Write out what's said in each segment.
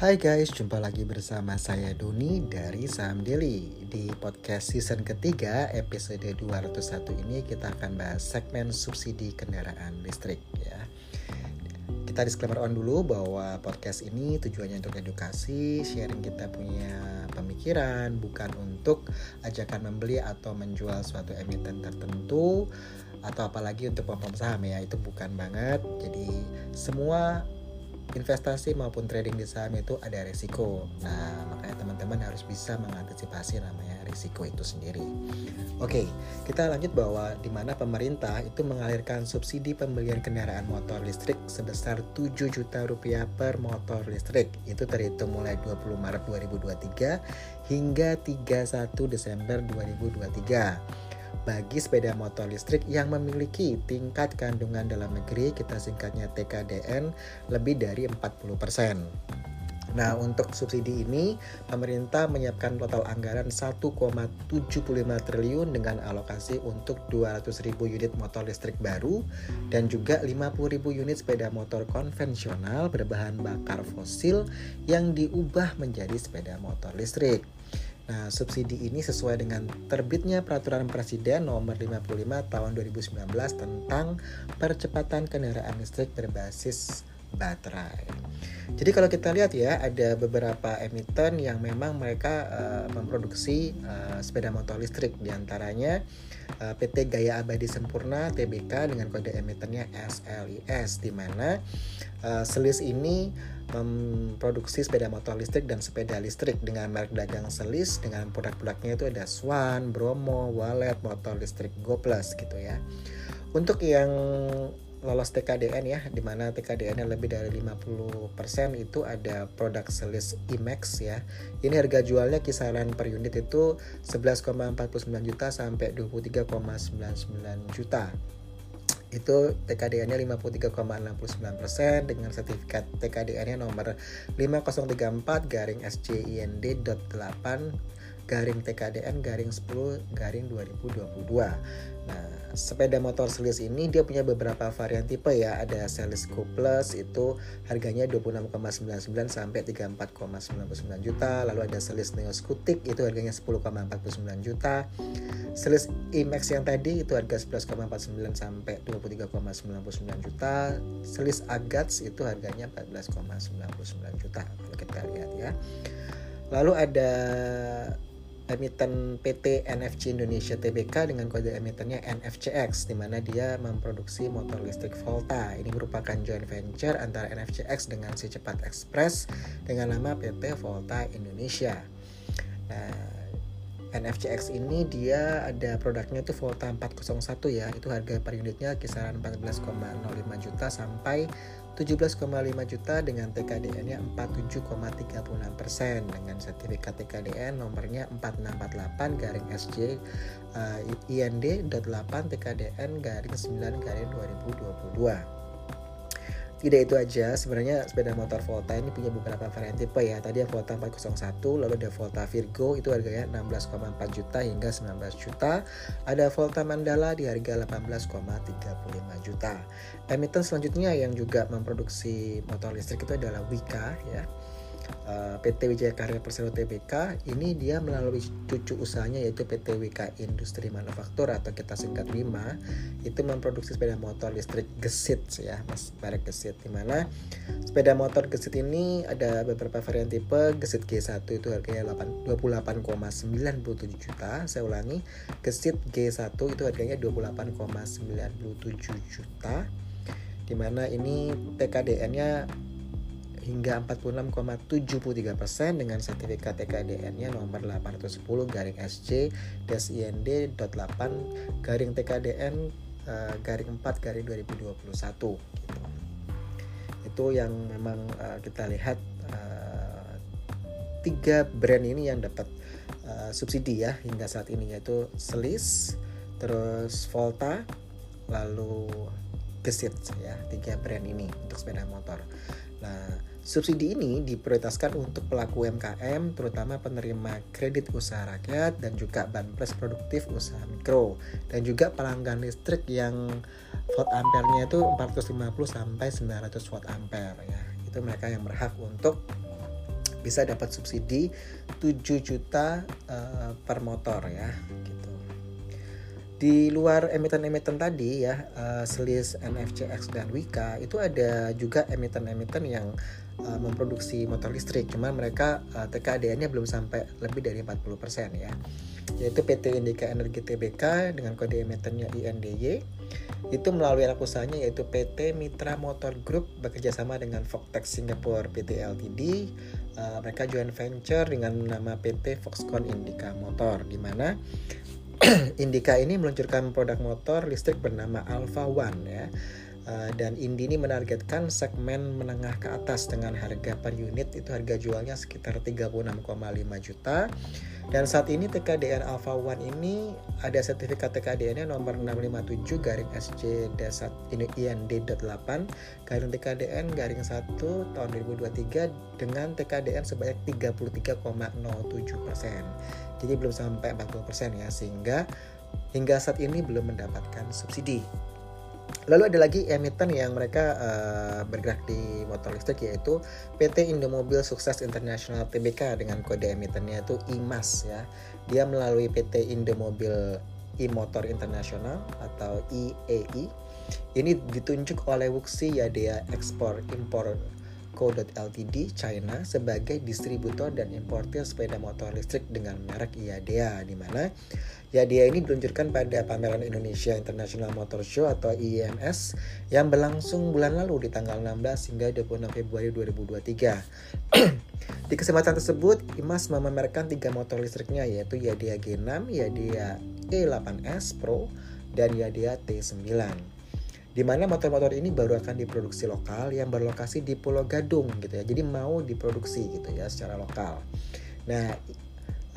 Hai guys, jumpa lagi bersama saya Doni dari Saham Daily. Di podcast season ketiga episode 201 ini kita akan bahas segmen subsidi kendaraan listrik ya. Kita disclaimer on dulu bahwa podcast ini tujuannya untuk edukasi, sharing kita punya pemikiran Bukan untuk ajakan membeli atau menjual suatu emiten tertentu Atau apalagi untuk pom saham ya, itu bukan banget. Jadi semua investasi maupun trading di saham itu ada risiko. Nah, makanya teman-teman harus bisa mengantisipasi namanya risiko itu sendiri. Oke, kita lanjut bahwa di mana pemerintah itu mengalirkan subsidi pembelian kendaraan motor listrik sebesar 7 juta rupiah per motor listrik. Itu terhitung mulai 20 Maret 2023 hingga 31 Desember 2023 bagi sepeda motor listrik yang memiliki tingkat kandungan dalam negeri kita singkatnya TKDN lebih dari 40%. Nah, untuk subsidi ini, pemerintah menyiapkan total anggaran 1,75 triliun dengan alokasi untuk 200.000 unit motor listrik baru dan juga 50.000 unit sepeda motor konvensional berbahan bakar fosil yang diubah menjadi sepeda motor listrik. Nah, subsidi ini sesuai dengan terbitnya Peraturan Presiden Nomor 55 Tahun 2019 tentang percepatan kendaraan listrik berbasis baterai. Jadi kalau kita lihat ya ada beberapa emiten yang memang mereka uh, memproduksi uh, sepeda motor listrik di antaranya eh, PT Gaya Abadi Sempurna TBK dengan kode emitennya SLIS di mana uh, selis ini memproduksi sepeda motor listrik dan sepeda listrik dengan merek dagang selis dengan produk-produknya itu ada Swan, Bromo, Wallet, motor listrik Go Plus gitu ya. Untuk yang lolos TKDN ya di mana TKDN yang lebih dari 50% itu ada produk selis IMAX ya. Ini harga jualnya kisaran per unit itu 11,49 juta sampai 23,99 juta. Itu TKDN-nya 53,69% dengan sertifikat TKDN-nya nomor 5034 garing SJIND.8 garing TKDN garing 10 garing 2022. Nah, sepeda motor selis ini dia punya beberapa varian tipe ya. Ada Selis Go Plus itu harganya 26,99 sampai 34,99 juta. Lalu ada Selis Neo Scutic itu harganya 10,49 juta. Selis IMAX yang tadi itu harga 11,49 sampai 23,99 juta. Selis Agats itu harganya 14,99 juta kalau kita lihat ya. Lalu ada emiten PT NFC Indonesia Tbk dengan kode emitennya NFCX di mana dia memproduksi motor listrik Volta. Ini merupakan joint venture antara NFCX dengan si Cepat Express dengan nama PT Volta Indonesia. Nah, NFCX ini dia ada produknya itu Volta 401 ya itu harga per unitnya kisaran 14,05 juta sampai 17,5 juta dengan TKDN nya 47,36 persen. Dengan sertifikat TKDN nomornya 4648 garing SJ uh, IND.8 TKDN garing 9 garing 2022 tidak itu aja, sebenarnya sepeda motor Volta ini punya beberapa varian tipe ya. Tadi yang Volta 401, lalu ada Volta Virgo itu harganya 16,4 juta hingga 19 juta. Ada Volta Mandala di harga 18,35 juta. Emiten selanjutnya yang juga memproduksi motor listrik itu adalah Wika ya PT Wijaya Karya Persero Tbk ini dia melalui cucu usahanya yaitu PT WK Industri Manufaktur atau kita singkat WIMA itu memproduksi sepeda motor listrik gesit ya mas merek gesit. Di mana sepeda motor gesit ini ada beberapa varian tipe gesit G1 itu harganya 28,97 juta. Saya ulangi gesit G1 itu harganya 28,97 juta. Di mana ini TKDN nya hingga 46,73% dengan sertifikat TKDN-nya nomor 810 garing SC 8 garing TKDN uh, garing 4 garing 2021 gitu. Itu yang memang uh, kita lihat uh, tiga brand ini yang dapat subsidi ya hingga saat ini yaitu Selis, terus Volta, lalu Gesit ya tiga brand ini untuk sepeda motor. Nah, subsidi ini diprioritaskan untuk pelaku UMKM, terutama penerima kredit usaha rakyat dan juga banpres produktif usaha mikro dan juga pelanggan listrik yang volt ampere-nya itu 450 sampai 900 watt ampere ya. Itu mereka yang berhak untuk bisa dapat subsidi 7 juta uh, per motor ya gitu. Di luar emiten-emiten tadi ya, uh, Selis, NFCX dan Wika itu ada juga emiten-emiten yang uh, memproduksi motor listrik, cuma mereka uh, TKDN-nya belum sampai lebih dari 40% ya. Yaitu PT Indika Energi Tbk dengan kode emitennya INDY itu melalui anak usahanya yaitu PT Mitra Motor Group bekerjasama dengan Voktex Singapore PT Ltd. Uh, mereka joint venture dengan nama PT Foxconn Indica Motor di mana Indica ini meluncurkan produk motor listrik bernama Alpha One ya. Uh, dan Indi ini menargetkan segmen menengah ke atas dengan harga per unit itu harga jualnya sekitar 36,5 juta dan saat ini TKDN Alpha One ini ada sertifikat TKDN-nya nomor 657 garing dasar ini IND.8 garing TKDN garing 1 tahun 2023 dengan TKDN sebanyak 33,07 persen. Jadi belum sampai 40 persen ya sehingga hingga saat ini belum mendapatkan subsidi. Lalu ada lagi emiten yang mereka uh, bergerak di motor listrik yaitu PT Indomobil Sukses International Tbk dengan kode emitennya itu IMAS ya. Dia melalui PT Indomobil E-Motor International atau IAI. Ini ditunjuk oleh Wuxi Yadea Export Import Co.Ltd China sebagai distributor dan importir sepeda motor listrik dengan merek IADEA di mana IADEA ini diluncurkan pada pameran Indonesia International Motor Show atau IIMS yang berlangsung bulan lalu di tanggal 16 hingga 26 Februari 2023. di kesempatan tersebut, IMAS memamerkan tiga motor listriknya yaitu IADEA G6, IADEA E8S Pro, dan IADEA T9 di mana motor-motor ini baru akan diproduksi lokal yang berlokasi di Pulau Gadung gitu ya. Jadi mau diproduksi gitu ya secara lokal. Nah,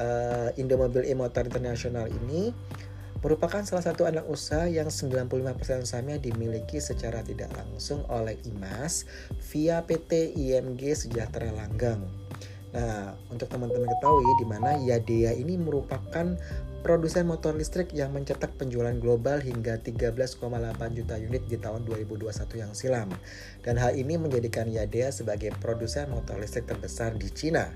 uh, Indomobil E-Motor Internasional ini merupakan salah satu anak usaha yang 95% sahamnya dimiliki secara tidak langsung oleh IMAS via PT IMG Sejahtera Langgang. Nah, untuk teman-teman ketahui di mana Yadea ini merupakan produsen motor listrik yang mencetak penjualan global hingga 13,8 juta unit di tahun 2021 yang silam. Dan hal ini menjadikan Yadea sebagai produsen motor listrik terbesar di Cina.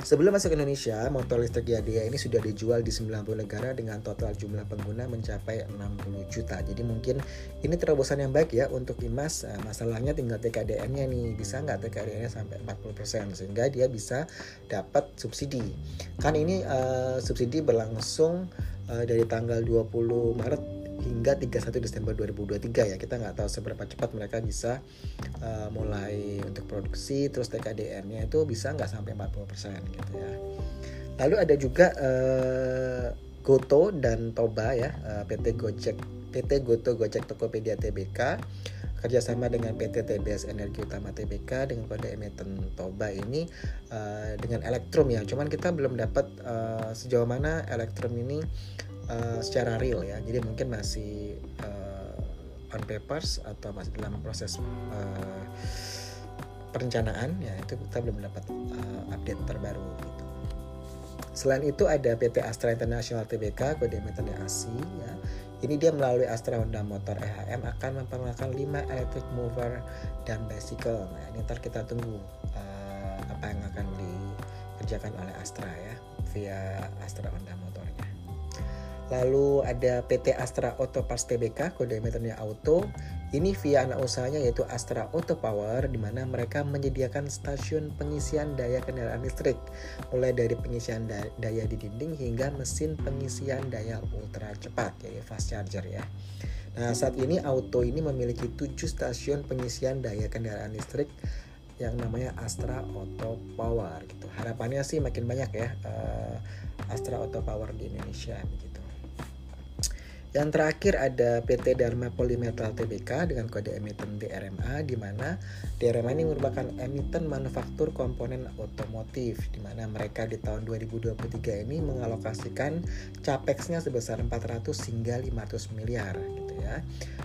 Sebelum masuk Indonesia, motor listrik Yadea ini sudah dijual di 90 negara dengan total jumlah pengguna mencapai 60 juta. Jadi mungkin ini terobosan yang baik ya untuk IMAS. Nah, masalahnya tinggal TKDN-nya nih, bisa nggak TKDN-nya sampai 40% sehingga dia bisa dapat subsidi. Kan ini uh, subsidi berlangsung uh, dari tanggal 20 Maret hingga 31 Desember 2023 ya. Kita nggak tahu seberapa cepat mereka bisa uh, mulai untuk produksi terus TKDN-nya itu bisa nggak sampai 40% gitu ya. Lalu ada juga uh, Goto dan Toba ya uh, PT Gojek PT Goto Gojek Tokopedia Tbk kerjasama dengan PT TBS Energi Utama Tbk dengan kode emiten Toba ini uh, dengan Elektrum ya. Cuman kita belum dapat uh, sejauh mana Elektrum ini uh, secara real ya jadi mungkin masih uh, on papers atau masih dalam proses uh, perencanaan ya itu kita belum dapat uh, update terbaru gitu. Selain itu ada PT Astra International Tbk kode emitennya ASI ya. Ini dia melalui Astra Honda Motor EHM akan memperkenalkan 5 electric mover dan bicycle. Nah, ini ntar kita tunggu uh, apa yang akan dikerjakan oleh Astra ya via Astra Honda Motornya. Lalu ada PT Astra Auto Parts Tbk, kode emitennya Auto. Ini via anak usahanya yaitu Astra Auto Power, di mana mereka menyediakan stasiun pengisian daya kendaraan listrik, mulai dari pengisian daya di dinding hingga mesin pengisian daya ultra cepat, yaitu fast charger ya. Nah, saat ini Auto ini memiliki 7 stasiun pengisian daya kendaraan listrik yang namanya Astra Auto Power gitu. Harapannya sih makin banyak ya uh, Astra Auto Power di Indonesia begitu. Yang terakhir ada PT Dharma Polymetal Tbk dengan kode emiten DRMA di mana DRMA ini merupakan emiten manufaktur komponen otomotif di mana mereka di tahun 2023 ini mengalokasikan capexnya sebesar 400 hingga 500 miliar gitu ya.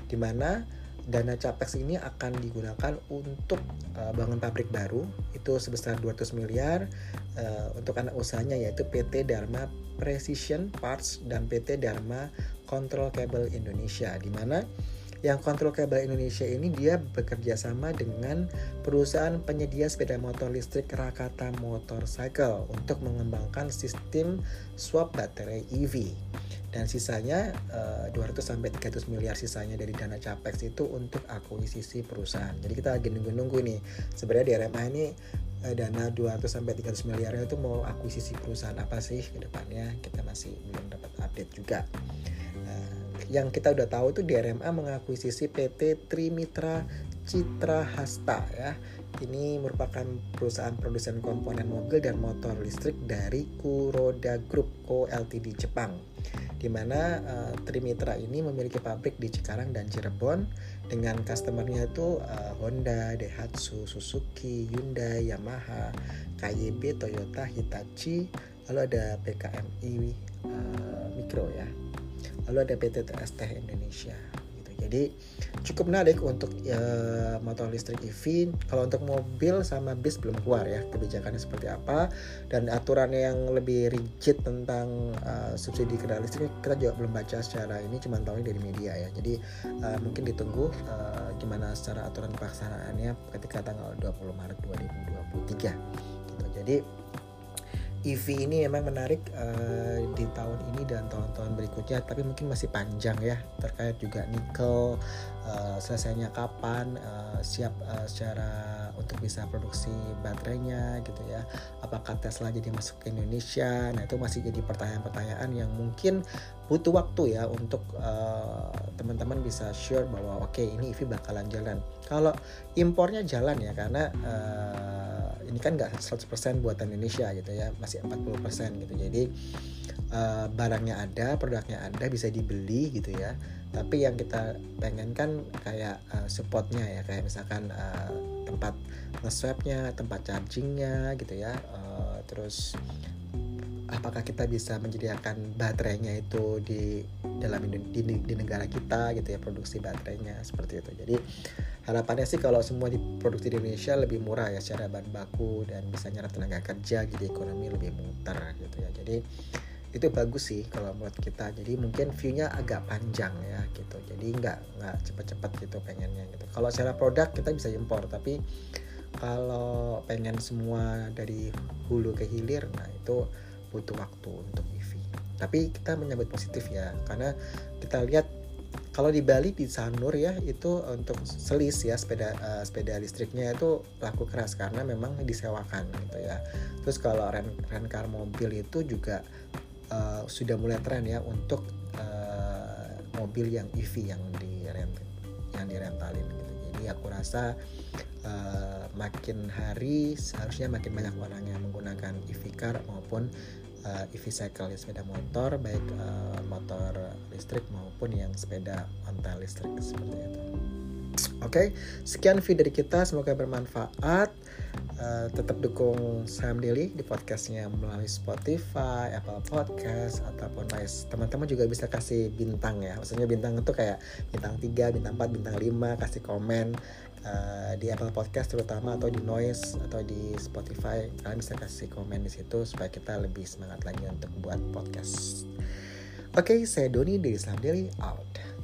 Di mana dana capex ini akan digunakan untuk uh, bangun pabrik baru itu sebesar 200 miliar uh, untuk anak usahanya yaitu PT Dharma Precision Parts dan PT Dharma Control Cable Indonesia di mana yang kontrol kabel Indonesia ini dia bekerja sama dengan perusahaan penyedia sepeda motor listrik Rakata Motorcycle untuk mengembangkan sistem swap baterai EV dan sisanya uh, 200 sampai 300 miliar sisanya dari dana capex itu untuk akuisisi perusahaan. Jadi kita lagi nunggu-nunggu nih. Sebenarnya di RMA ini uh, dana 200 sampai 300 miliar itu mau akuisisi perusahaan apa sih ke depannya? Kita masih belum dapat update juga. Yang kita udah tahu itu di RMA mengakuisisi PT Trimitra Citra Hasta ya. Ini merupakan perusahaan produsen komponen mobil dan motor listrik dari Kuroda Group Co Ltd Jepang di mana uh, Trimitra ini memiliki pabrik di Cikarang dan Cirebon dengan customernya itu uh, Honda, Daihatsu, Suzuki, Hyundai, Yamaha, KYB, Toyota, Hitachi, lalu ada PKMI uh, eh, Mikro ya, lalu ada PT TST Indonesia jadi cukup menarik untuk ya, motor listrik EV. Kalau untuk mobil sama bis belum keluar ya kebijakannya seperti apa dan aturan yang lebih rigid tentang uh, subsidi kendaraan listrik kita juga belum baca secara ini cuma tahu dari media ya. Jadi uh, mungkin ditunggu uh, gimana secara aturan pelaksanaannya ketika tanggal 20 Maret 2023 gitu. Jadi EV ini memang menarik uh, di tahun ini dan tahun-tahun berikutnya tapi mungkin masih panjang ya terkait juga nikel uh, selesainya kapan uh, siap uh, secara untuk bisa produksi baterainya gitu ya. Apakah Tesla jadi masuk ke Indonesia? Nah itu masih jadi pertanyaan-pertanyaan yang mungkin butuh waktu ya untuk teman-teman uh, bisa sure bahwa oke okay, ini EV bakalan jalan. Kalau impornya jalan ya karena uh, ini kan nggak 100% buatan Indonesia gitu ya masih 40% gitu. Jadi uh, barangnya ada produknya ada bisa dibeli gitu ya. Tapi yang kita pengen kan kayak uh, supportnya ya kayak misalkan uh, tempat nge-swapnya tempat chargingnya gitu ya. Uh, terus apakah kita bisa menyediakan baterainya itu di dalam di, di, di negara kita gitu ya produksi baterainya seperti itu. Jadi harapannya sih kalau semua diproduksi di Indonesia lebih murah ya secara bahan baku dan bisa nyerap tenaga kerja jadi ekonomi lebih muter gitu ya. Jadi itu bagus sih kalau buat kita. Jadi mungkin viewnya agak panjang ya gitu. Jadi nggak nggak cepet-cepet gitu pengennya gitu. Kalau secara produk kita bisa impor tapi kalau pengen semua dari hulu ke hilir nah itu butuh waktu untuk EV tapi kita menyambut positif ya karena kita lihat kalau di Bali di Sanur ya itu untuk selis ya sepeda uh, sepeda listriknya itu laku keras karena memang disewakan gitu ya. Terus kalau rent rent car mobil itu juga uh, sudah mulai tren ya untuk uh, mobil yang EV yang di rent yang direntalin gitu. Jadi aku rasa uh, makin hari seharusnya makin banyak orang yang menggunakan EV car maupun uh, EV cycle ya sepeda motor baik uh, motor listrik maupun yang sepeda ontel listrik seperti itu. Oke, okay, sekian video dari kita. Semoga bermanfaat. Uh, tetap dukung Sam Daily di podcastnya melalui Spotify, Apple Podcast ataupun Nice. Teman-teman juga bisa kasih bintang ya. Maksudnya bintang itu kayak bintang 3, bintang 4, bintang 5, kasih komen uh, di Apple Podcast terutama atau di Noise atau di Spotify kalian bisa kasih komen di situ supaya kita lebih semangat lagi untuk buat podcast. Oke, okay, saya Doni dari Islam Daily out.